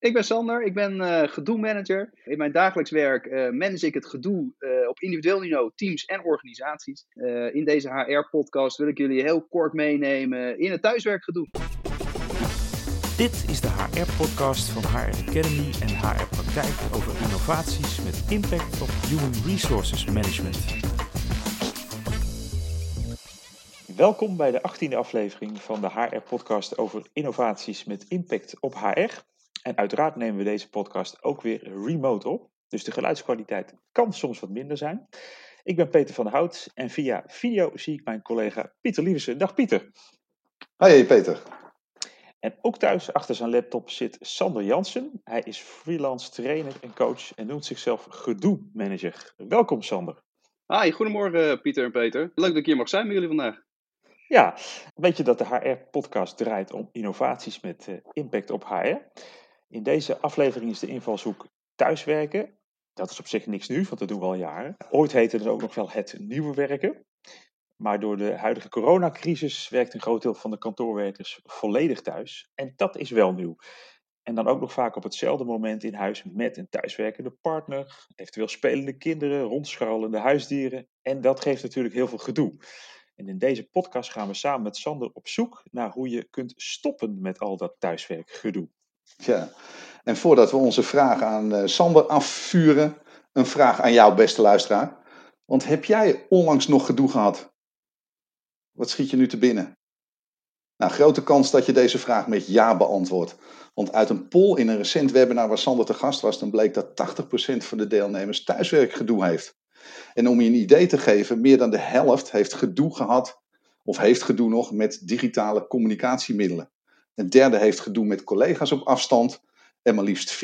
Ik ben Sander, ik ben uh, gedoe-manager. In mijn dagelijks werk uh, manage ik het gedoe uh, op individueel niveau, teams en organisaties. in deze HR-podcast wil ik jullie heel kort meenemen in het thuiswerkgedoe. Dit is de HR-podcast van HR Academy en HR Praktijk over innovaties met impact op Human Resources Management. Welkom bij de 18e aflevering van de HR-podcast over innovaties met impact op HR. En uiteraard nemen we deze podcast ook weer remote op. Dus de geluidskwaliteit kan soms wat minder zijn. Ik ben Peter van der Hout en via video zie ik mijn collega Pieter Lieversen. Dag Pieter. Hoi Peter. En ook thuis achter zijn laptop zit Sander Jansen. Hij is freelance trainer en coach en noemt zichzelf gedoe manager. Welkom Sander. Hi, goedemorgen Pieter en Peter. Leuk dat ik hier mag zijn met jullie vandaag. Ja, weet je dat de HR-podcast draait om innovaties met uh, impact op HR? In deze aflevering is de invalshoek thuiswerken. Dat is op zich niks nieuws, want dat doen we al jaren. Ooit heette het ook nog wel het nieuwe werken. Maar door de huidige coronacrisis werkt een groot deel van de kantoorwerkers volledig thuis. En dat is wel nieuw. En dan ook nog vaak op hetzelfde moment in huis met een thuiswerkende partner, eventueel spelende kinderen, rondscharrelende huisdieren. En dat geeft natuurlijk heel veel gedoe. En in deze podcast gaan we samen met Sander op zoek naar hoe je kunt stoppen met al dat thuiswerkgedoe. Ja, en voordat we onze vraag aan uh, Sander afvuren, een vraag aan jou, beste luisteraar. Want heb jij onlangs nog gedoe gehad? Wat schiet je nu te binnen? Nou, grote kans dat je deze vraag met ja beantwoordt. Want uit een poll in een recent webinar waar Sander te gast was, dan bleek dat 80% van de deelnemers thuiswerkgedoe heeft. En om je een idee te geven, meer dan de helft heeft gedoe gehad, of heeft gedoe nog, met digitale communicatiemiddelen. Een derde heeft gedoe met collega's op afstand. En maar liefst 40%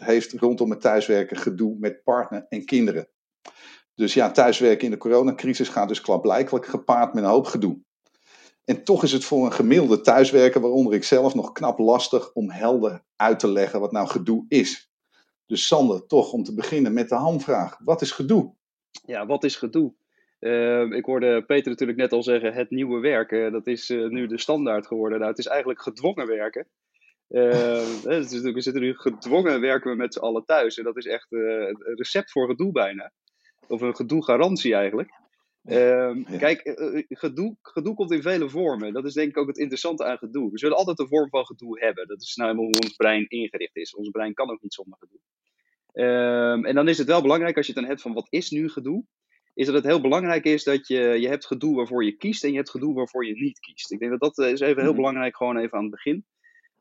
heeft rondom het thuiswerken gedoe met partner en kinderen. Dus ja, thuiswerken in de coronacrisis gaat dus klaarblijkelijk gepaard met een hoop gedoe. En toch is het voor een gemiddelde thuiswerker, waaronder ik zelf, nog knap lastig om helder uit te leggen wat nou gedoe is. Dus Sander, toch om te beginnen met de hamvraag. Wat is gedoe? Ja, wat is gedoe? Uh, ik hoorde Peter natuurlijk net al zeggen, het nieuwe werken, dat is uh, nu de standaard geworden. Nou, het is eigenlijk gedwongen werken. Uh, dus we zitten nu gedwongen werken we met z'n allen thuis. En dat is echt een recept voor gedoe bijna. Of een gedoe-garantie eigenlijk. Ehm, ja. Kijk, gedoe, gedoe komt in vele vormen. Dat is denk ik ook het interessante aan gedoe. We zullen altijd een vorm van gedoe hebben. Dat is nou hoe ons brein ingericht is. Ons brein kan ook niet zonder gedoe. En dan is het wel belangrijk als je het dan hebt van wat is nu gedoe? Is dat het heel belangrijk is dat je, je hebt gedoe waarvoor je kiest en je hebt gedoe waarvoor je niet kiest. Ik denk dat dat is even heel mhm. belangrijk, gewoon even aan het begin.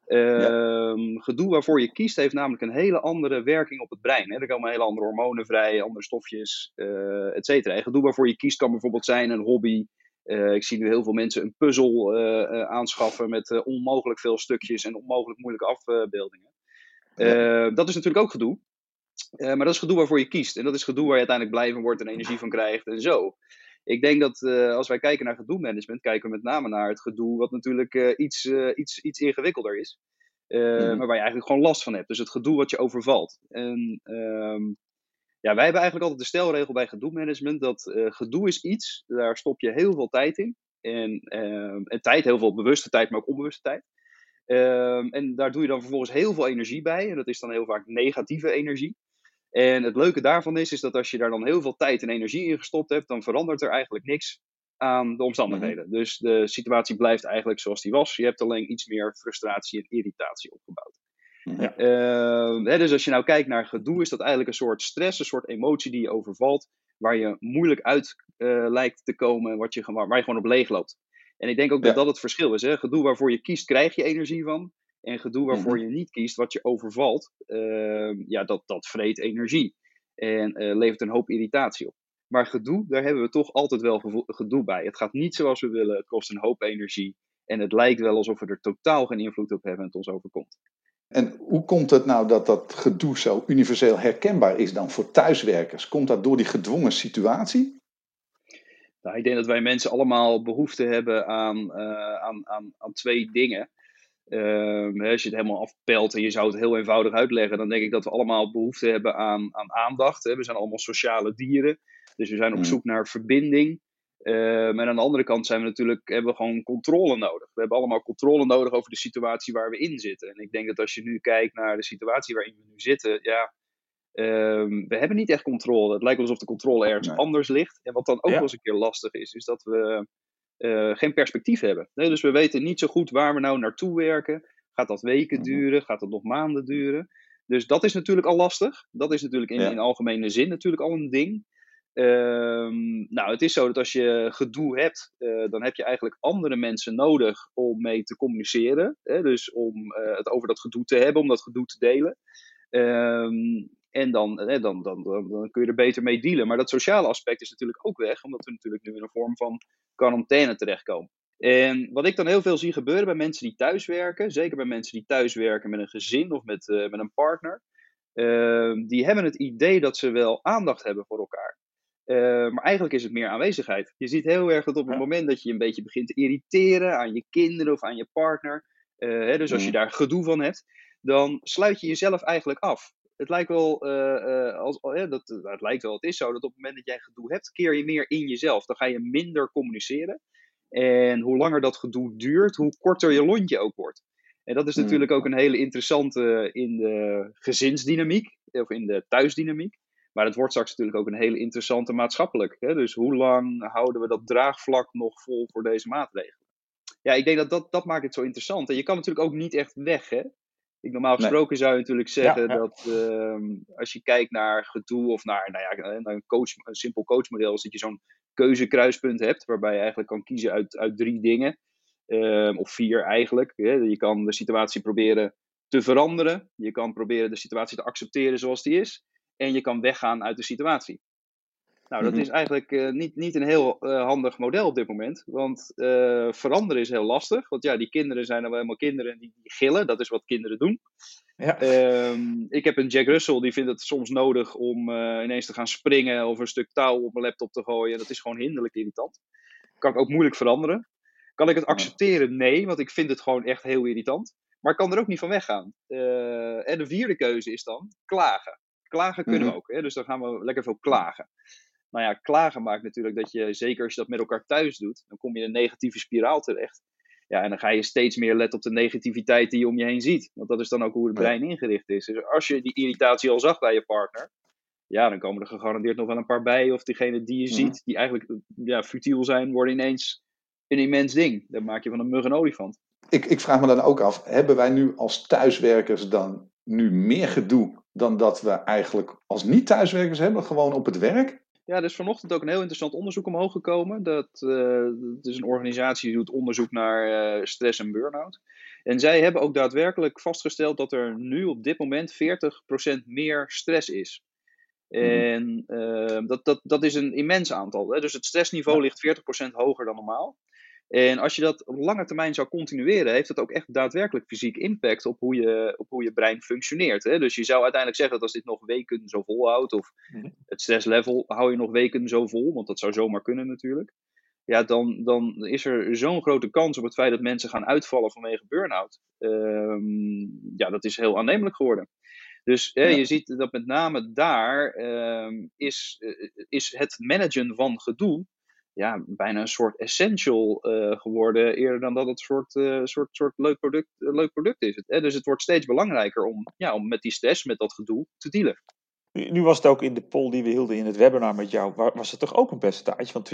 Uh, Gedoe waarvoor je kiest heeft namelijk een hele andere werking op het brein. Hè. Er komen hele andere hormonen vrij, andere stofjes, uh, et cetera. En gedoe waarvoor je kiest kan bijvoorbeeld zijn een hobby. Uh, ik zie nu heel veel mensen een puzzel aanschaffen met onmogelijk veel stukjes en onmogelijk moeilijke afbeeldingen. Ja. Dat is natuurlijk ook gedoe. Uh, maar dat is gedoe waarvoor je kiest. En dat is gedoe waar je uiteindelijk blij van wordt en energie van krijgt en zo. Ik denk dat uh, als wij kijken naar gedoe-management, kijken we met name naar het gedoe wat natuurlijk uh, iets, iets, iets ingewikkelder is. Mm. Maar waar je eigenlijk gewoon last van hebt. Dus het gedoe wat je overvalt. En um, ja, wij hebben eigenlijk altijd de stelregel bij gedoe-management dat gedoe is iets, daar stop je heel veel tijd in. En, ehm, en tijd, heel veel bewuste tijd, maar ook onbewuste tijd. Um, en daar doe je dan vervolgens heel veel energie bij. En dat is dan heel vaak negatieve energie. En het leuke daarvan is, is dat als je daar dan heel veel tijd en energie in gestopt hebt, dan verandert er eigenlijk niks aan de omstandigheden. Mhm. Dus de situatie blijft eigenlijk zoals die was. Je hebt alleen iets meer frustratie en irritatie opgebouwd. Uh, hè, dus als je nou kijkt naar gedoe, is dat eigenlijk een soort stress, een soort emotie die je overvalt, waar je moeilijk uit uh, lijkt te komen, wat je, waar je gewoon op leeg loopt. En ik denk ook dat dat het verschil is. Hè? Gedoe waarvoor je kiest, krijg je energie van. En gedoe waarvoor mhm. je niet kiest, wat je overvalt, uh, ja, dat, dat vreet energie. En uh, levert een hoop irritatie op. Maar gedoe, daar hebben we toch altijd wel gedoe bij. Het gaat niet zoals we willen, het kost een hoop energie. En het lijkt wel alsof we er totaal geen invloed op hebben en het ons overkomt. En hoe komt het nou dat dat gedoe zo universeel herkenbaar is dan voor thuiswerkers? Komt dat door die gedwongen situatie? Nou, ik denk dat wij mensen allemaal behoefte hebben aan, uh, aan, aan, aan twee dingen. Um, als je het helemaal afpelt en je zou het heel eenvoudig uitleggen, dan denk ik dat we allemaal behoefte hebben aan, aan aandacht. Hè. We zijn allemaal sociale dieren, dus we zijn op mm. zoek naar verbinding. Um, en aan de andere kant zijn we natuurlijk, hebben we gewoon controle nodig. We hebben allemaal controle nodig over de situatie waar we in zitten. En ik denk dat als je nu kijkt naar de situatie waarin we nu zitten, ja, um, we hebben niet echt controle. Het lijkt alsof de controle ergens anders ligt. En wat dan ook wel eens een keer lastig is, is dat we uh, geen perspectief hebben. Nee, dus we weten niet zo goed waar we nou naartoe werken. Gaat dat weken mhm. duren? Gaat dat nog maanden duren? Dus dat is natuurlijk al lastig. Dat is natuurlijk in, in algemene zin natuurlijk al een ding. Um, nou, het is zo dat als je gedoe hebt, uh, dan heb je eigenlijk andere mensen nodig om mee te communiceren. Hè? Dus om uh, het over dat gedoe te hebben, om dat gedoe te delen. Um, en dan, dan, dan, dan, dan, kun je er beter mee dealen. Maar dat sociale aspect is natuurlijk ook weg, omdat we natuurlijk nu in een vorm van quarantaine terechtkomen. En wat ik dan heel veel zie gebeuren bij mensen die thuiswerken, zeker bij mensen die thuiswerken met een gezin of met, uh, met een partner, uh, die hebben het idee dat ze wel aandacht hebben voor elkaar. Uh, maar eigenlijk is het meer aanwezigheid. Je ziet heel erg dat op het moment dat je een beetje begint te irriteren aan je kinderen of aan je partner, hè, dus als je daar gedoe van hebt, dan sluit je jezelf eigenlijk af het lijkt wel, uh, als, uh, dat, nou, het lijkt wel, het is zo dat op het moment dat jij gedoe hebt, keer je meer in jezelf. Dan ga je minder communiceren. En hoe langer dat gedoe duurt, hoe korter je lontje ook wordt. En dat is hmm. natuurlijk ook een hele interessante in de gezinsdynamiek, of in de thuisdynamiek. Maar het wordt straks natuurlijk ook een hele interessante maatschappelijk. Hè? Dus hoe lang houden we dat draagvlak nog vol voor deze maatregelen? Ja, ik denk dat dat, dat maakt het zo interessant. En je kan natuurlijk ook niet echt weg. Hè? Ik, normaal gesproken zou je natuurlijk zeggen dat ehm, als je kijkt naar gedoe of naar, nou ja, eh, naar een, coach, een simpel coachmodel, is dat je zo'n keuzekruispunt hebt, waarbij je eigenlijk kan kiezen uit, uit drie dingen. Ehm, of vier eigenlijk. Je kan de situatie proberen te veranderen. Je kan proberen de situatie te accepteren zoals die is. En je kan weggaan uit de situatie. Nou, dat mhm. is eigenlijk uh, niet, niet een heel uh, handig model op dit moment. Want uh, veranderen is heel lastig. Want ja, die kinderen zijn wel helemaal kinderen die, die gillen. Dat is wat kinderen doen. Ja. Um, ik heb een Jack Russell, die vindt het soms nodig om ineens te gaan springen of een stuk touw op mijn laptop te gooien. Dat is gewoon hinderlijk irritant. Kan ik ook moeilijk veranderen. Kan ik het accepteren? Nee, want ik vind het gewoon echt heel irritant. Maar ik kan er ook niet van weggaan. en de vierde keuze is dan klagen. Klagen kunnen we mhm. ook. Hè? Dus dan gaan we lekker veel klagen nou ja, klagen maakt natuurlijk dat je, zeker als je dat met elkaar thuis doet, dan kom je in een negatieve spiraal terecht. Ja, en dan ga je steeds meer letten op de negativiteit die je om je heen ziet. Want dat is dan ook hoe het brein ingericht is. Dus als je die irritatie al zag bij je partner, ja, dan komen er gegarandeerd nog wel een paar bij. Of diegene die je mhm. ziet, die eigenlijk ja, futiel zijn, worden ineens een immens ding. Dan maak je van een mug een olifant. Ik, ik vraag me dan ook af, hebben wij nu als thuiswerkers dan nu meer gedoe dan dat we eigenlijk als niet-thuiswerkers hebben, gewoon op het werk? Ja, er is vanochtend ook een heel interessant onderzoek omhoog gekomen. Dat, uh, is een organisatie die doet onderzoek naar uh, stress en burn-out. En zij hebben ook daadwerkelijk vastgesteld dat er nu op dit moment 40% meer stress is. Mhm. En uh, dat, dat, dat is een immens aantal. Hè? Dus het stressniveau ligt 40% hoger dan normaal. En als je dat op lange termijn zou continueren, heeft dat ook echt daadwerkelijk fysiek impact op hoe je, op hoe je brein functioneert. Hè? Dus je zou uiteindelijk zeggen dat als dit nog weken zo volhoudt, of mhm. het stresslevel hou je nog weken zo vol, want dat zou zomaar kunnen natuurlijk. Ja, dan, dan is er zo'n grote kans op het feit dat mensen gaan uitvallen vanwege burn-out. Um, ja, dat is heel aannemelijk geworden. Dus hè, je ziet dat met name daar um, is, eh, is het managen van gedoe ja, bijna een soort essential uh, geworden, eerder dan dat het een soort, uh, soort, soort leuk, product, uh, leuk product is. Hè? Dus het wordt steeds belangrijker om, ja, om met die stress, met dat gedoe te dealen. Nu, nu was het ook in de poll die we hielden in het webinar met jou, was er toch ook een percentage van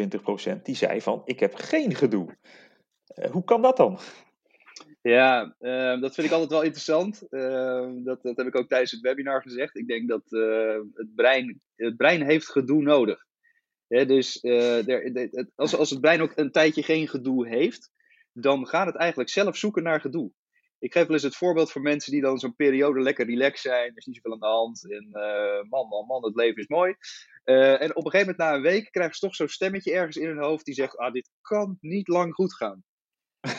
20% die zei van, ik heb geen gedoe. hoe kan dat dan? Ja, ehm, dat vind ik altijd wel interessant. Ehm, dat, dat heb ik ook tijdens het webinar gezegd. Ik denk dat het, brein, het brein heeft gedoe nodig dus er, als, als het brein ook een tijdje geen gedoe heeft, dan gaat het eigenlijk zelf zoeken naar gedoe. Ik geef wel eens het voorbeeld voor mensen die dan zo'n periode lekker relaxed zijn. Er is niet zoveel aan de hand. En uh, man, man, man, het leven is mooi. Uh, en op een gegeven moment na een week krijgen ze toch zo'n stemmetje ergens in hun hoofd die zegt: Ah, dit kan niet lang goed gaan.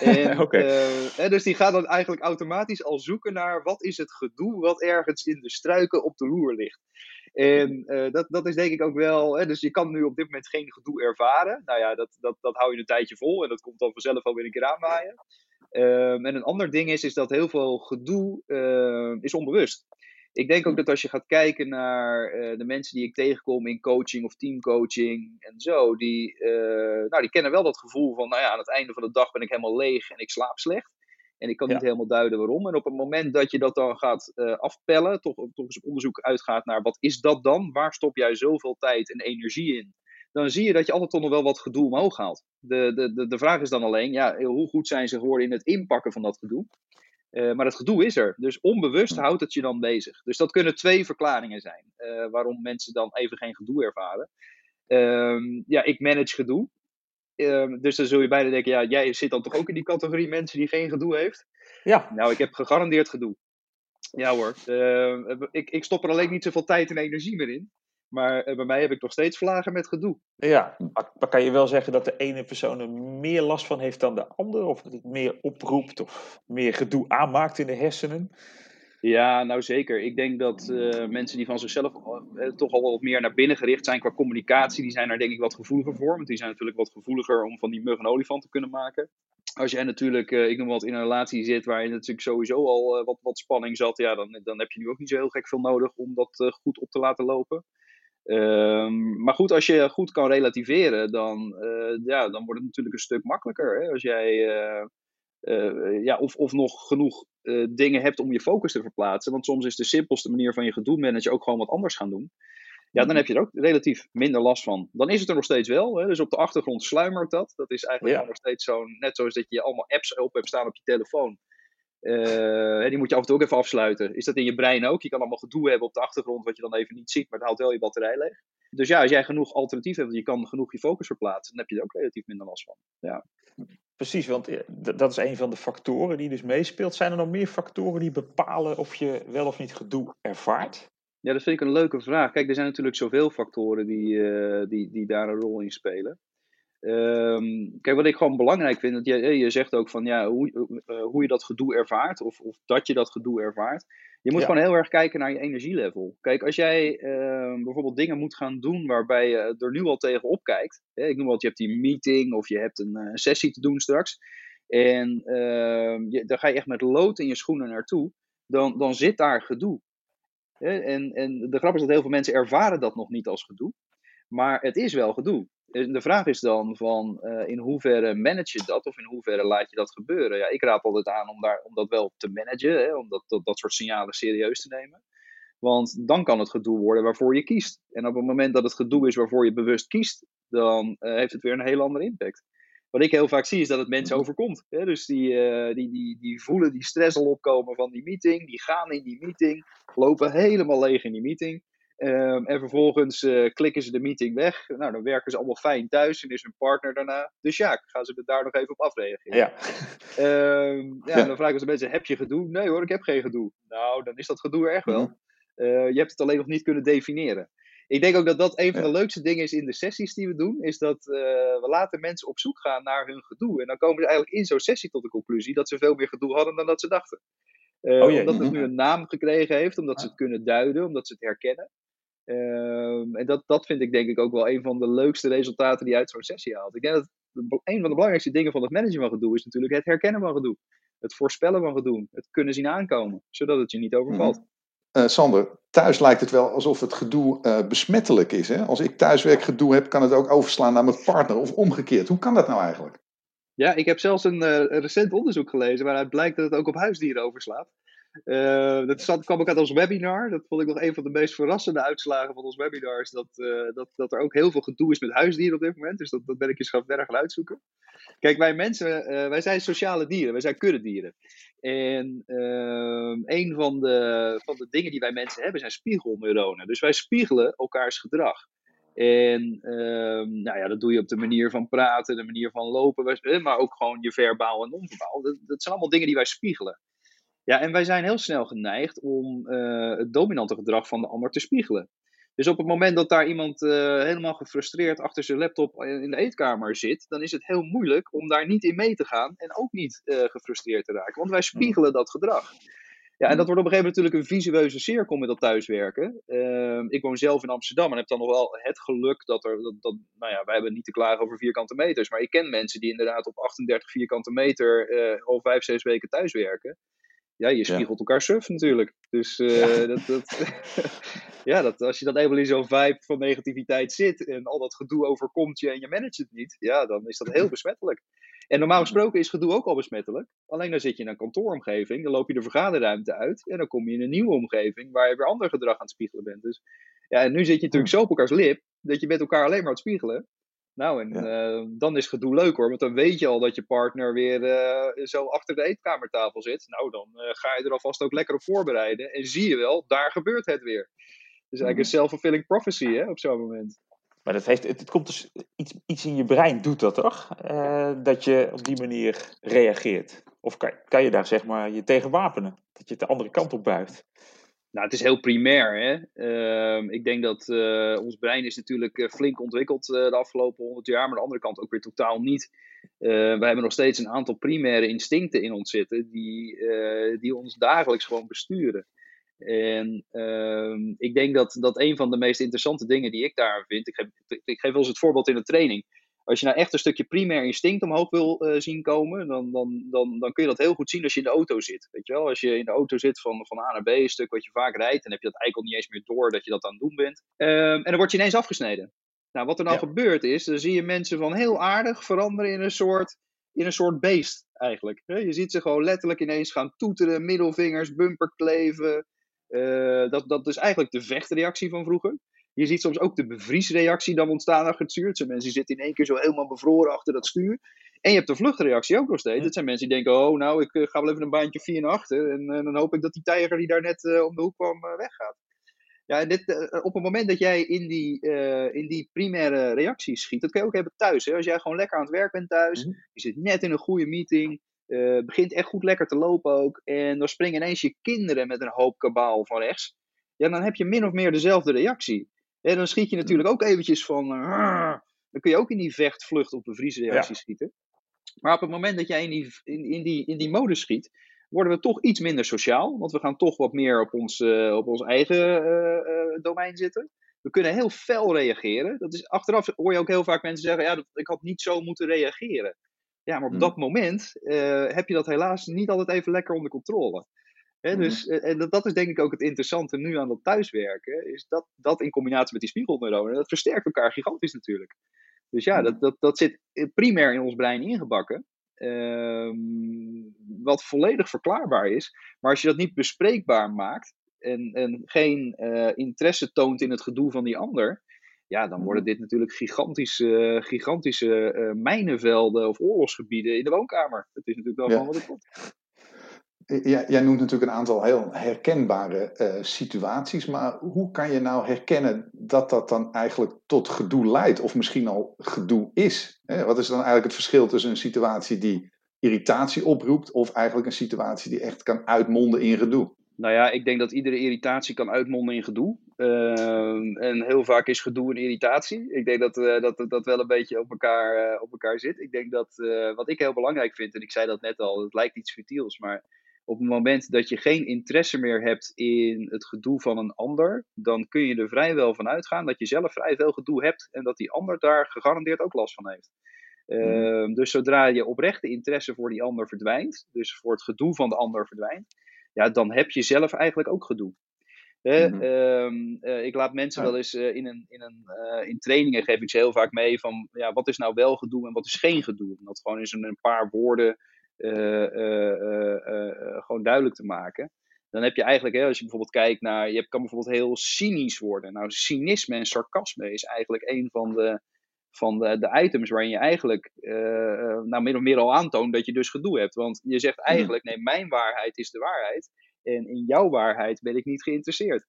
En, okay. dus die gaat dan eigenlijk automatisch al zoeken naar wat is het gedoe wat ergens in de struiken op de loer ligt. En uh, dat, dat is denk ik ook wel. Hè, dus je kan nu op dit moment geen gedoe ervaren. Nou ja, dat, dat, dat hou je een tijdje vol en dat komt dan vanzelf alweer een keer aanwaaien. Um, en een ander ding is, is dat heel veel gedoe uh, is onbewust. Ik denk ook dat als je gaat kijken naar de mensen die ik tegenkom in coaching of teamcoaching en zo, die, nou, die kennen wel dat gevoel van, nou ja, aan het einde van de dag ben ik helemaal leeg en ik slaap slecht. En ik kan niet helemaal duiden waarom. En op het moment dat je dat dan gaat uh, afpellen, toch, toch eens op onderzoek uitgaat naar wat is dat dan? Waar stop jij zoveel tijd en energie in? Dan zie je dat je altijd toch nog wel wat gedoe omhoog haalt. De, de, de, de vraag is dan alleen, ja, hoe goed zijn ze geworden in het inpakken van dat gedoe? Uh, maar het gedoe is er. Dus onbewust houdt het je dan bezig. Dus dat kunnen twee verklaringen zijn uh, waarom mensen dan even geen gedoe ervaren. Uh, ja, ik manage gedoe. Ehm, dus dan zul je bijna denken, ja, jij zit dan toch ook in die categorie mensen die geen gedoe heeft? Ja. Nou, ik heb gegarandeerd gedoe. Ja hoor. Ehm, ik, ik stop er alleen niet zoveel tijd en energie meer in. Maar eh, bij mij heb ik nog steeds vlagen met gedoe. Ja, maar kan je wel zeggen dat de ene persoon er meer last van heeft dan de ander? Of dat het meer oproept of meer gedoe aanmaakt in de hersenen? Ja, nou zeker. Ik denk dat uh, mensen die van zichzelf uh, toch al wat meer naar binnen gericht zijn qua communicatie, die zijn daar denk ik wat gevoeliger voor. Want die zijn natuurlijk wat gevoeliger om van die mug een olifant te kunnen maken. Als jij natuurlijk, uh, ik noem wat, in een relatie zit waar je natuurlijk sowieso al wat, wat spanning zat, ja, dan, dan heb je nu ook niet zo heel gek veel nodig om dat goed op te laten lopen. Um, maar goed, als je goed kan relativeren, dan, ja, dan wordt het natuurlijk een stuk makkelijker. Hè? Als jij uh, ja, of, of nog genoeg dingen hebt om je focus te verplaatsen. Want soms is de simpelste manier van je gedoe managen ook gewoon wat anders gaan doen. Ja, dan mhm. heb je er ook relatief minder last van. Dan is het er nog steeds wel. Hè? Dus op de achtergrond sluimert dat. Dat is eigenlijk ja. nog steeds zo'n. Net zoals dat je allemaal apps op hebt staan op je telefoon. Uh, die moet je af en toe ook even afsluiten. Is dat in je brein ook? Je kan allemaal gedoe hebben op de achtergrond, wat je dan even niet ziet, maar het haalt wel je batterij leeg. Dus ja, als jij genoeg alternatief hebt, je kan genoeg je focus verplaatsen, dan heb je er ook relatief minder last van. Ja. Precies, want eh, dat is een van de factoren die dus meespeelt. Zijn er nog meer factoren die bepalen of je wel of niet gedoe ervaart? Ja, dat vind ik een leuke vraag. Kijk, er zijn natuurlijk zoveel factoren die, uh, die, die daar een rol in spelen. Um, kijk, wat ik gewoon belangrijk vind, dat je, je zegt ook van ja, hoe, uh, hoe je dat gedoe ervaart, of, of dat je dat gedoe ervaart. Je moet gewoon heel erg kijken naar je energielevel. Kijk, als jij uh, bijvoorbeeld dingen moet gaan doen waarbij je er nu al tegen kijkt. Hè, ik noem wat, je hebt die meeting of je hebt een uh, sessie te doen straks. En uh, je, daar ga je echt met lood in je schoenen naartoe. Dan, dan zit daar gedoe. Hè, en, en de grap is dat heel veel mensen ervaren dat nog niet als gedoe. Maar het is wel gedoe. De vraag is dan van uh, in hoeverre manage je dat of in hoeverre laat je dat gebeuren? Ja, ik raad altijd aan om, daar, om dat wel te managen, hè, om dat, dat, dat soort signalen serieus te nemen. Want dan kan het gedoe worden waarvoor je kiest. En op het moment dat het gedoe is waarvoor je bewust kiest, dan uh, heeft het weer een heel andere impact. Wat ik heel vaak zie is dat het mensen overkomt. Hè? Dus die, uh, die, die, die voelen die stress al opkomen van die meeting, die gaan in die meeting, lopen helemaal leeg in die meeting. Um, en vervolgens uh, klikken ze de meeting weg. Nou, dan werken ze allemaal fijn thuis en is hun partner daarna. Dus ja, gaan ze daar nog even op afreageren. Ja. Um, ja, ja. Dan vragen ze mensen, heb je gedoe? Nee hoor, ik heb geen gedoe. Nou, dan is dat gedoe er echt wel. Mm uh, je hebt het alleen nog niet kunnen definiëren. Ik denk ook dat dat een van de leukste dingen is in de sessies die we doen. Is dat uh, we laten mensen op zoek gaan naar hun gedoe. En dan komen ze eigenlijk in zo'n sessie tot de conclusie dat ze veel meer gedoe hadden dan dat ze dachten. Uh, oh, omdat het nu een naam gekregen heeft, omdat ze het kunnen duiden, omdat ze het herkennen. Um, en dat, dat vind ik denk ik ook wel een van de leukste resultaten die je uit zo'n sessie haalt. Ik denk dat een van de belangrijkste dingen van het managen van gedoe is natuurlijk het herkennen van gedoe. Het voorspellen van gedoe. Het kunnen zien aankomen, zodat het je niet overvalt. Uh, Sander, thuis lijkt het wel alsof het gedoe uh, besmettelijk is. Hè? Als ik thuiswerk gedoe heb, kan het ook overslaan naar mijn partner of omgekeerd. Hoe kan dat nou eigenlijk? Ja, ik heb zelfs een, uh, een recent onderzoek gelezen waaruit blijkt dat het ook op huisdieren overslaat. Uh, dat kwam ook uit ons webinar. Dat vond ik nog een van de meest verrassende uitslagen van ons webinars. Dat, uh, dat, dat er ook heel veel gedoe is met huisdieren op dit moment. Dus dat, dat ben ik eens gaan verder gaan uitzoeken. Kijk, wij mensen, uh, wij zijn sociale dieren. Wij zijn kuddedieren. En ehm, een van de, van de dingen die wij mensen hebben zijn spiegelneuronen. Dus wij spiegelen elkaars gedrag. En ehm, nou ja, dat doe je op de manier van praten, de manier van lopen, maar ook gewoon je verbaal en non-verbaal. Dat, dat zijn allemaal dingen die wij spiegelen. Ja, en wij zijn heel snel geneigd om uh, het dominante gedrag van de ander te spiegelen. Dus op het moment dat daar iemand uh, helemaal gefrustreerd achter zijn laptop in de eetkamer zit, dan is het heel moeilijk om daar niet in mee te gaan en ook niet uh, gefrustreerd te raken. Want wij spiegelen dat gedrag. Ja, en dat wordt op een gegeven moment natuurlijk een visueuze cirkel met dat thuiswerken. Uh, ik woon zelf in Amsterdam en heb dan nog wel het geluk dat er, dat, dat, nou ja, wij hebben niet te klagen over vierkante meters, maar ik ken mensen die inderdaad op 38 vierkante meter al vijf, zes weken thuiswerken. Ja, je spiegelt elkaar suf natuurlijk. Dus ja. Dat, dat, ja, dat, als je dan eenmaal in zo'n vibe van negativiteit zit en al dat gedoe overkomt je en je managt het niet, ja, dan is dat heel besmettelijk. En normaal gesproken is gedoe ook al besmettelijk. Alleen dan zit je in een kantooromgeving, dan loop je de vergaderruimte uit en dan kom je in een nieuwe omgeving waar je weer ander gedrag aan het spiegelen bent. Dus ja, en nu zit je natuurlijk zo op elkaars lip dat je met elkaar alleen maar aan het spiegelen. Nou, en uh, dan is gedoe leuk hoor, want dan weet je al dat je partner weer uh, zo achter de eetkamertafel zit. Nou, dan uh, ga je er alvast ook lekker op voorbereiden en zie je wel, daar gebeurt het weer. Dus eigenlijk een self-fulfilling prophecy hè, op zo'n moment. Maar dat heeft, het, het, komt dus iets, iets in je brein doet dat toch? dat je op die manier reageert. Of kan, kan je daar zeg maar je tegen wapenen? Dat je het de andere kant op buigt? Nou, het is heel primair. Hè? Uh, ik denk dat uh, ons brein is natuurlijk uh, flink ontwikkeld uh, de afgelopen honderd jaar, maar aan de andere kant ook weer totaal niet. we hebben nog steeds een aantal primaire instincten in ons zitten die, die ons dagelijks gewoon besturen. En ehm, ik denk dat, dat een van de meest interessante dingen die ik daar vind, ik geef, ik geef wel eens het voorbeeld in de training. Als je nou echt een stukje primair instinct omhoog wil uh, zien komen, dan, dan, dan, dan kun je dat heel goed zien als je in de auto zit. Weet je wel, als je in de auto zit van, van A naar B, een stuk wat je vaak rijdt, dan heb je dat eigenlijk al niet eens meer door dat je dat aan het doen bent. Um, en dan word je ineens afgesneden. Nou, wat er dan ja. gebeurt is, dan zie je mensen van heel aardig veranderen in een soort, in een soort beest eigenlijk. Je ziet ze gewoon letterlijk ineens gaan toeteren, middelvingers, bumper kleven. Uh, dat, dat is eigenlijk de vechtreactie van vroeger. Je ziet soms ook de bevriesreactie dan ontstaan achter het stuur. Zijn mensen die zitten in één keer zo helemaal bevroren achter dat stuur. En je hebt de vluchtreactie ook nog steeds. Dat zijn mensen die denken, oh nou, ik uh, ga wel even een baantje vier naar achter. En uh, dan hoop ik dat die tijger die daar net uh, om de hoek kwam weggaat. Ja, dit, op het moment dat jij in die, in die primaire reactie schiet, dat kun je ook hebben thuis. Hè? Als jij gewoon lekker aan het werk bent thuis, mm -hmm. je zit net in een goede meeting, begint echt goed lekker te lopen ook. En dan springen ineens je kinderen met een hoop kabaal van rechts. Ja, dan heb je min of meer dezelfde reactie. En dan schiet je natuurlijk ook eventjes van. Uh, dan kun je ook in die vecht, vlucht of bevriesreactie ja. schieten. Maar op het moment dat jij in die, in, in, die, in die modus schiet, worden we toch iets minder sociaal. Want we gaan toch wat meer op ons, uh, op ons eigen uh, domein zitten. We kunnen heel fel reageren. Dat is, achteraf hoor je ook heel vaak mensen zeggen: ja, dat, ik had niet zo moeten reageren. Ja, maar op hmm. dat moment heb je dat helaas niet altijd even lekker onder controle. He, mm-hmm. dus, en dat, dat, is denk ik ook het interessante nu aan dat thuiswerken, is dat, dat in combinatie met die spiegelneuronen, dat versterkt elkaar gigantisch natuurlijk. Dus ja, dat, dat, dat zit primair in ons brein ingebakken, um, wat volledig verklaarbaar is. Maar als je dat niet bespreekbaar maakt en, en geen uh, interesse toont in het gedoe van die ander, ja, dan worden dit natuurlijk gigantische, gigantische uh, mijnenvelden of oorlogsgebieden in de woonkamer. Dat is natuurlijk wel ja. van wat het komt. Jij, jij noemt natuurlijk een aantal heel herkenbare uh, situaties, maar hoe kan je nou herkennen dat dat dan eigenlijk tot gedoe leidt, of misschien al gedoe is? Hè? Wat is dan eigenlijk het verschil tussen een situatie die irritatie oproept, of eigenlijk een situatie die echt kan uitmonden in gedoe? Nou ja, ik denk dat iedere irritatie kan uitmonden in gedoe. Uh, en heel vaak is gedoe een irritatie. Ik denk dat uh, dat, dat wel een beetje op elkaar, op elkaar zit. Ik denk dat wat ik heel belangrijk vind, en ik zei dat net al, het lijkt iets futiels, maar op het moment dat je geen interesse meer hebt in het gedoe van een ander, dan kun je er vrijwel van uitgaan dat je zelf vrij veel gedoe hebt en dat die ander daar gegarandeerd ook last van heeft. Uh, dus zodra je oprechte interesse voor die ander verdwijnt, dus voor het gedoe van de ander verdwijnt, ja, dan heb je zelf eigenlijk ook gedoe. Uh, mm -hmm. uh, ik laat mensen wel eens uh, in, een, in, een, eh, in trainingen geef ik ze heel vaak mee van ja, wat is nou wel gedoe en wat is geen gedoe. Dat gewoon eens in een paar woorden gewoon duidelijk te maken. Dan heb je eigenlijk, hè, als je bijvoorbeeld kijkt naar, je kan bijvoorbeeld heel cynisch worden. Nou, cynisme en sarcasme is eigenlijk een van de, van de, de items waarin je eigenlijk uh, nou, min of meer al aantoont dat je dus gedoe hebt. Want je zegt eigenlijk, nee, mijn waarheid is de waarheid. En in jouw waarheid ben ik niet geïnteresseerd.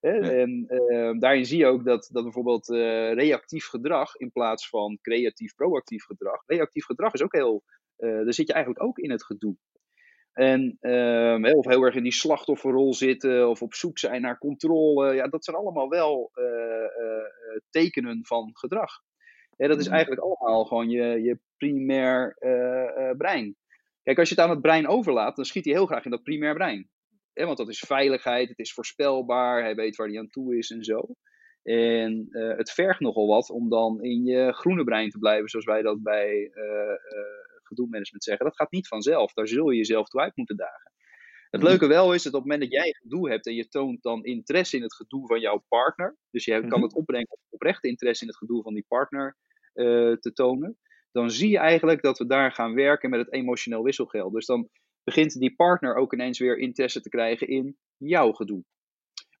Hè? Ja. En uh, daarin zie je ook dat, dat bijvoorbeeld uh, reactief gedrag in plaats van creatief proactief gedrag. Reactief gedrag is ook heel uh, daar zit je eigenlijk ook in het gedoe. En uh, of heel erg in die slachtofferrol zitten of op zoek zijn naar controle. Ja, dat zijn allemaal wel uh, uh, tekenen van gedrag. Ja, dat is eigenlijk allemaal gewoon je, je primair brein. Kijk, als je het aan het brein overlaat, dan schiet hij heel graag in dat primair brein. Ja, want dat is veiligheid, het is voorspelbaar, hij weet waar hij aan toe is en zo. En het vergt nogal wat om dan in je groene brein te blijven, zoals wij dat bij gedoe management zeggen. Dat gaat niet vanzelf. Daar zul je jezelf toe uit moeten dagen. Het Mhm. leuke wel is dat op het moment dat jij gedoe hebt en je toont dan interesse in het gedoe van jouw partner, dus je kan Mhm. het opbrengen om oprechte interesse in het gedoe van die partner eh, te tonen, dan zie je eigenlijk dat we daar gaan werken met het emotioneel wisselgeld. Dus dan begint die partner ook ineens weer interesse te krijgen in jouw gedoe.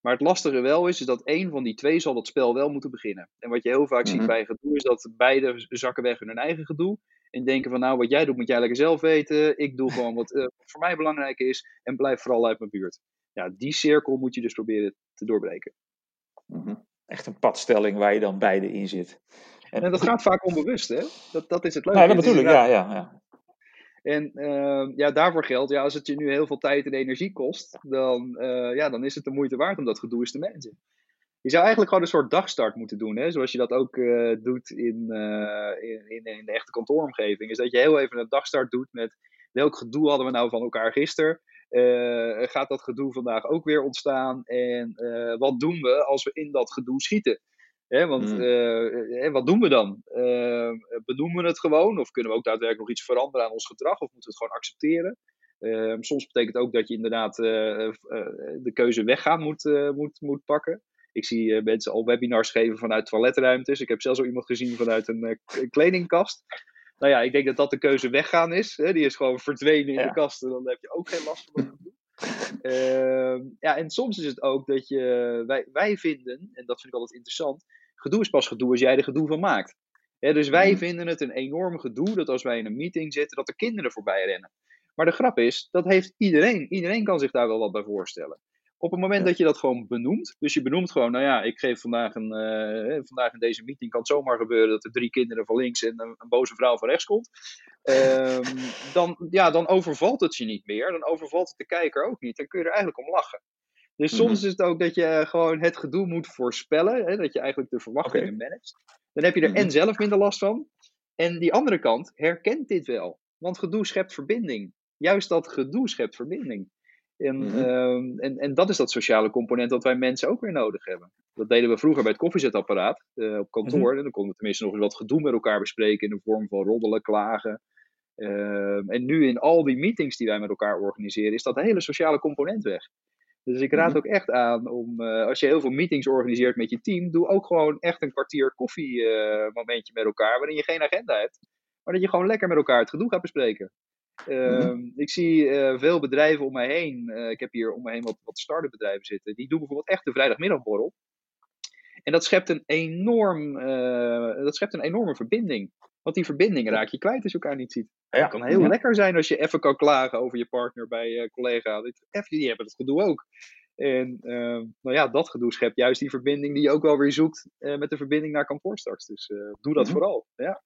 Maar het lastige wel is, is dat één van die twee zal dat spel wel moeten beginnen. En wat je heel vaak Mhm. ziet bij gedoe is dat beide zakken weg in hun eigen gedoe. En denken van nou, wat jij doet moet jij lekker zelf weten. Ik doe gewoon wat, eh, wat voor mij belangrijk is. En blijf vooral uit mijn buurt. Ja, die cirkel moet je dus proberen te doorbreken. Mhm. Echt een padstelling waar je dan beide in zit. En dat gaat vaak onbewust, hè? Dat, dat is het leuke. Dat bedoel ik, inderdaad- ja, ja, ja. En eh, ja, daarvoor geldt, ja, als het je nu heel veel tijd en energie kost, dan, eh, ja, dan is het de moeite waard om dat gedoe eens te managen. Je zou eigenlijk gewoon een soort dagstart moeten doen, hè? zoals je dat ook eh, doet in, eh, in, in, in de echte kantooromgeving. Is dat je heel even een dagstart doet met welk gedoe hadden we nou van elkaar gisteren? Eh, gaat dat gedoe vandaag ook weer ontstaan? En wat doen we als we in dat gedoe schieten? Hè, want Mm. eh, eh, wat doen we dan? Benoemen we het gewoon? Of kunnen we ook daadwerkelijk nog iets veranderen aan ons gedrag? Of moeten we het gewoon accepteren? Soms betekent ook dat je inderdaad de keuze weggaan moet, moet, moet pakken. Ik zie eh, mensen al webinars geven vanuit toiletruimtes. Ik heb zelfs al iemand gezien vanuit een eh, kledingkast. Nou ja, ik denk dat dat de keuze weggaan is. Hè? Die is gewoon verdwenen in Ja. de kast. En dan heb je ook geen last van. Ehm, ja, en soms is het ook dat je, wij, wij vinden, en dat vind ik altijd interessant, gedoe is pas gedoe als jij er gedoe van maakt. Dus wij Mhm. vinden het een enorm gedoe dat als wij in een meeting zitten, dat er kinderen voorbij rennen. Maar de grap is, dat heeft iedereen. Iedereen kan zich daar wel wat bij voorstellen. Op het moment Ja. dat je dat gewoon benoemt, dus je benoemt gewoon, nou ja, ik geef vandaag, een, eh, vandaag in deze meeting kan het zomaar gebeuren dat er drie kinderen van links en een, een boze vrouw van rechts komt. Ehm, dan, ja, dan overvalt het je niet meer. Dan overvalt het de kijker ook niet. Dan kun je er eigenlijk om lachen. Dus Mhm. soms is het ook dat je gewoon het gedoe moet voorspellen. Hè, dat je eigenlijk de verwachtingen managt. Dan heb je er Mhm. en zelf minder last van. En die andere kant herkent dit wel. Want gedoe schept verbinding. Juist dat gedoe schept verbinding. En, Mhm. ehm, en, en dat is dat sociale component dat wij mensen ook weer nodig hebben. Dat deden we vroeger bij het koffiezetapparaat eh, op kantoor. En dan konden we tenminste nog eens wat gedoe met elkaar bespreken in de vorm van roddelen, klagen. Ehm, en nu in al die meetings die wij met elkaar organiseren, is dat hele sociale component weg. Dus ik raad Mhm. ook echt aan om, eh, als je heel veel meetings organiseert met je team, doe ook gewoon echt een kwartier koffie eh, momentje met elkaar, waarin je geen agenda hebt, maar dat je gewoon lekker met elkaar het gedoe gaat bespreken. Ehm, Ik zie eh, veel bedrijven om mij heen, eh, ik heb hier om me heen wat, wat start-up bedrijven zitten, die doen bijvoorbeeld echt de vrijdagmiddagborrel. En dat schept een enorm, eh, dat schept een enorme verbinding. Want die verbinding raak je kwijt als je elkaar niet ziet. Ja. Het kan heel Ja. lekker zijn als je even kan klagen over je partner bij je collega. Even, die hebben het gedoe ook. En ehm, nou ja, dat gedoe schept juist die verbinding die je ook wel weer zoekt met de verbinding naar kantoor straks. Dus doe dat Mhm. vooral. Ja.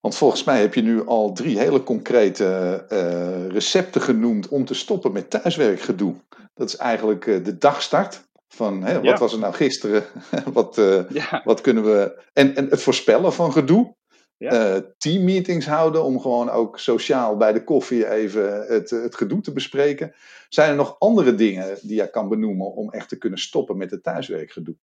Want volgens mij heb je nu al drie hele concrete eh, recepten genoemd om te stoppen met thuiswerkgedoe. Dat is eigenlijk eh, de dagstart. Van hè, wat Ja. was er nou gisteren? wat, eh, Ja, wat kunnen we. En, en het voorspellen van gedoe. Ja. Teammeetings houden om gewoon ook sociaal bij de koffie even het, het gedoe te bespreken. Zijn er nog andere dingen die jij kan benoemen om echt te kunnen stoppen met het thuiswerkgedoe?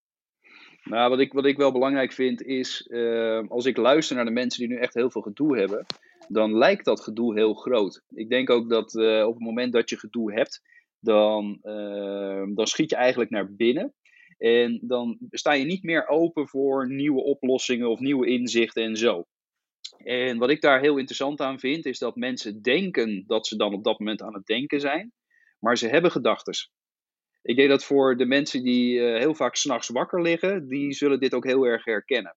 Nou, wat ik, wat ik wel belangrijk vind is, eh, als ik luister naar de mensen die nu echt heel veel gedoe hebben, dan lijkt dat gedoe heel groot. Ik denk ook dat eh, op het moment dat je gedoe hebt, dan, eh, dan schiet je eigenlijk naar binnen. En dan sta je niet meer open voor nieuwe oplossingen of nieuwe inzichten en zo. En wat ik daar heel interessant aan vind, is dat mensen denken dat ze dan op dat moment aan het denken zijn, maar ze hebben gedachtes. Ik denk dat voor de mensen die eh, heel vaak s'nachts wakker liggen, die zullen dit ook heel erg herkennen.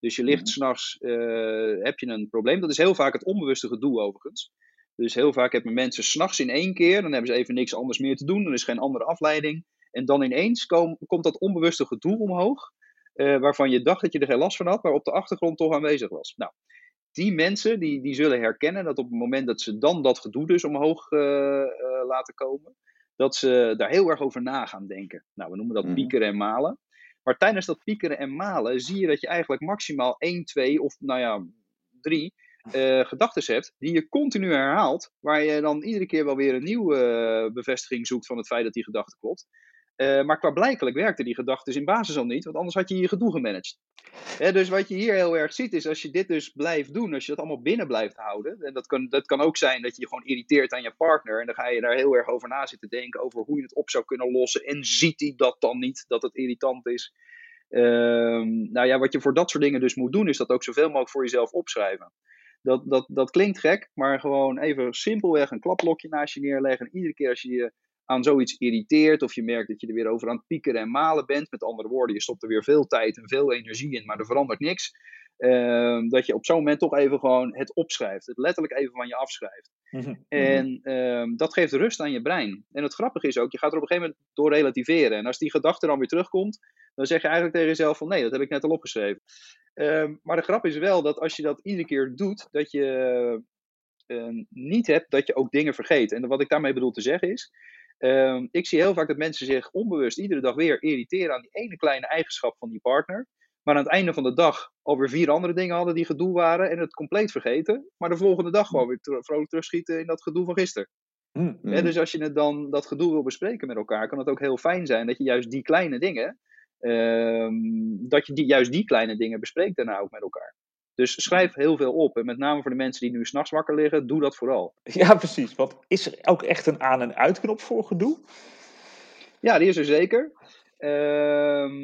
Dus je ligt Mhm. s'nachts, eh heb je een probleem. Dat is heel vaak het onbewuste gedoe overigens. Dus heel vaak hebben mensen s'nachts in één keer, dan hebben ze even niks anders meer te doen, dan is geen andere afleiding. En dan ineens kom- komt dat onbewuste gedoe omhoog, eh, waarvan je dacht dat je er geen last van had, maar op de achtergrond toch aanwezig was. Nou, die mensen die, die zullen herkennen dat op het moment dat ze dan dat gedoe dus omhoog laten komen, dat ze daar heel erg over na gaan denken. Nou, we noemen dat Mhm. piekeren en malen. Maar tijdens dat piekeren en malen zie je dat je eigenlijk maximaal 1, 2 of nou ja, 3 eh gedachten hebt die je continu herhaalt, waar je dan iedere keer wel weer een nieuwe eh, bevestiging zoekt van het feit dat die gedachte klopt. Uh, maar klaarblijkelijk werkte die gedachte dus in basis al niet, want anders had je je gedoe gemanaged. dus wat je hier heel erg ziet is als je dit dus blijft doen, als je dat allemaal binnen blijft houden, en dat kan, dat kan ook zijn dat je je gewoon irriteert aan je partner en dan ga je daar heel erg over na zitten denken over hoe je het op zou kunnen lossen en ziet hij dat dan niet, dat het irritant is. Ehm, nou ja, wat je voor dat soort dingen dus moet doen, is dat ook zoveel mogelijk voor jezelf opschrijven. Dat, dat, dat klinkt gek, maar gewoon even simpelweg een klaplokje naast je neerleggen. En iedere keer als je je aan zoiets irriteert, of je merkt dat je er weer over aan het piekeren en malen bent, met andere woorden, je stopt er weer veel tijd en veel energie in, maar er verandert niks. Ehm, dat je op zo'n moment toch even gewoon het opschrijft. Het letterlijk even van je afschrijft. Mhm, mhm. En ehm, dat geeft rust aan je brein. En het grappige is ook, je gaat er op een gegeven moment door relativeren. En als die gedachte dan weer terugkomt, dan zeg je eigenlijk tegen jezelf van nee, dat heb ik net al opgeschreven. Ehm, maar de grap is wel dat als je dat iedere keer doet, dat je niet hebt dat je ook dingen vergeet. En wat ik daarmee bedoel te zeggen is, ehm, ik zie heel vaak dat mensen zich onbewust iedere dag weer irriteren aan die ene kleine eigenschap van die partner. Maar aan het einde van de dag alweer vier andere dingen hadden die gedoe waren en het compleet vergeten. Maar de volgende dag gewoon weer vrolijk terugschieten in dat gedoe van gisteren. Mm, dus als je het dan, dat gedoe wil bespreken met elkaar, kan het ook heel fijn zijn dat je juist die kleine dingen, Ehm, dat je die, juist die kleine dingen bespreekt daarna ook met elkaar. Dus schrijf heel veel op. En met name voor de mensen die nu s'nachts wakker liggen, doe dat vooral. Ja, precies. Want is er ook echt een aan- en uitknop voor gedoe? Ja, die is er zeker. Ehm,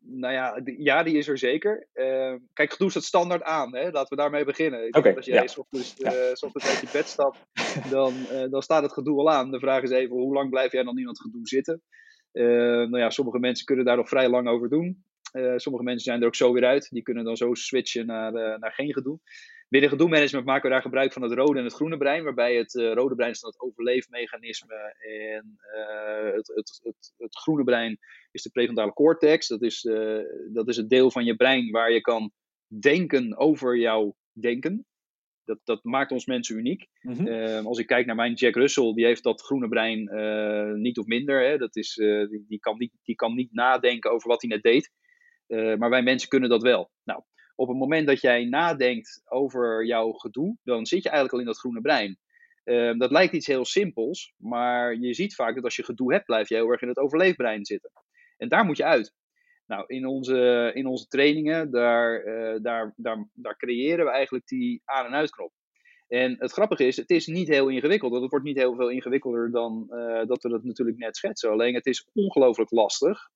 nou ja, die, ja, die is er zeker. Uh, kijk, gedoe staat standaard aan. Hè? Laten we daarmee beginnen. Ik als jij ja. ochtends, uh, uit je bed stapt, dan, uh, dan staat het gedoe al aan. De vraag is even, hoe lang blijf jij dan in dat gedoe zitten? Eh, nou ja, sommige mensen kunnen daar nog vrij lang over doen. Eh, sommige mensen zijn er ook zo weer uit. Die kunnen dan zo switchen naar, eh, naar geen gedoe. Binnen gedoe-management maken we daar gebruik van het rode en het groene brein, waarbij het rode brein is dan het overleefmechanisme en het, het, het, het, groene brein is de prefrontale cortex. Dat is, dat is het deel van je brein waar je kan denken over jouw denken dat, dat maakt ons mensen uniek. Mhm. Ehm, als ik kijk naar mijn Jack Russell, die heeft dat groene brein niet of minder. Hè. Dat is, die, die, kan niet, die kan niet nadenken over wat hij net deed. Uh, maar wij mensen kunnen dat wel. Nou, op het moment dat jij nadenkt over jouw gedoe, dan zit je eigenlijk al in dat groene brein. Ehm, dat lijkt iets heel simpels, maar je ziet vaak dat als je gedoe hebt, blijf je heel erg in het overleefbrein zitten. En daar moet je uit. Nou, in onze, in onze trainingen, daar, uh, daar, daar, daar creëren we eigenlijk die aan- en uitknop. En het grappige is, het is niet heel ingewikkeld. Het wordt niet heel veel ingewikkelder dan uh, dat we dat natuurlijk net schetsen. Alleen het is ongelooflijk lastig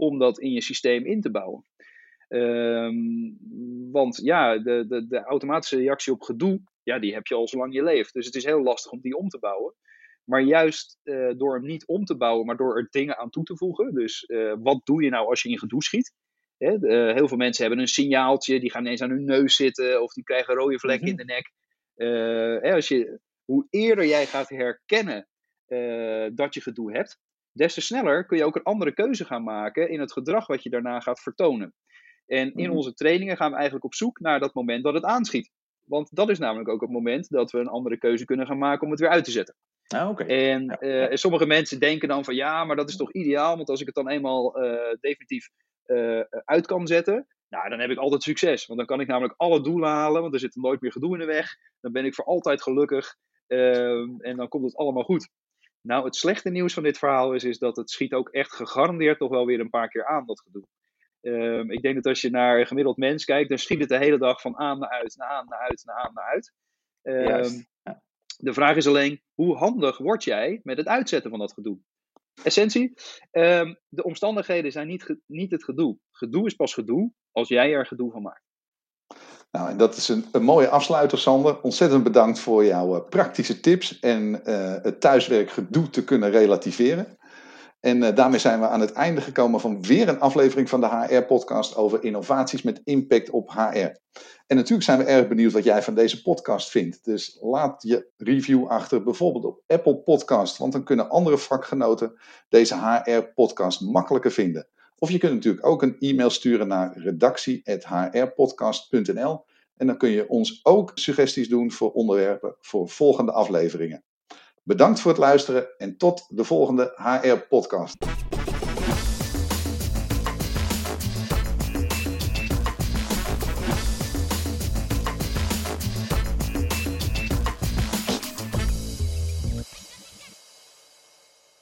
om dat in je systeem in te bouwen. Um, want ja, de, de, de automatische reactie op gedoe, ja, die heb je al zolang je leeft. Dus het is heel lastig om die om te bouwen. Maar juist uh, door hem niet om te bouwen, maar door er dingen aan toe te voegen. Dus uh, wat doe je nou als je in gedoe schiet? Hè, uh, heel veel mensen hebben een signaaltje, die gaan ineens aan hun neus zitten of die krijgen rode vlekken mm -hmm. in de nek. Hè, als je, hoe eerder jij gaat herkennen dat je gedoe hebt, des te sneller kun je ook een andere keuze gaan maken in het gedrag wat je daarna gaat vertonen. En in -hmm. onze trainingen gaan we eigenlijk op zoek naar dat moment dat het aanschiet. Want dat is namelijk ook het moment dat we een andere keuze kunnen gaan maken om het weer uit te zetten. Ah, en, ja, uh, en, sommige mensen denken dan van ja, maar dat is toch ideaal, want als ik het dan eenmaal uh, definitief uh, uit kan zetten, nou, dan heb ik altijd succes. Want dan kan ik namelijk alle doelen halen, want er zit nooit meer gedoe in de weg. Dan ben ik voor altijd gelukkig ehm, en dan komt het allemaal goed. Nou, het slechte nieuws van dit verhaal is, is dat het schiet ook echt gegarandeerd nog wel weer een paar keer aan, dat gedoe. Um, ik denk dat als je naar een gemiddeld mens kijkt, dan schiet het de hele dag van aan naar uit, naar aan, naar uit, naar aan, naar uit. Um, de vraag is alleen, hoe handig word jij met het uitzetten van dat gedoe? Essentie, um, de omstandigheden zijn niet, niet het gedoe. Gedoe is pas gedoe als jij er gedoe van maakt. Nou, en dat is een, een mooie afsluiter, Sander. Ontzettend bedankt voor jouw uh, praktische tips en uh, het thuiswerkgedoe te kunnen relativeren. En uh, daarmee zijn we aan het einde gekomen van weer een aflevering van de HR-podcast over innovaties met impact op HR. En natuurlijk zijn we erg benieuwd wat jij van deze podcast vindt. Dus laat je review achter, bijvoorbeeld op Apple Podcast, want dan kunnen andere vakgenoten deze HR-podcast makkelijker vinden. Of je kunt natuurlijk ook een e-mail sturen naar redactie.hrpodcast.nl en dan kun je ons ook suggesties doen voor onderwerpen voor volgende afleveringen. Bedankt voor het luisteren en tot de volgende HR-podcast.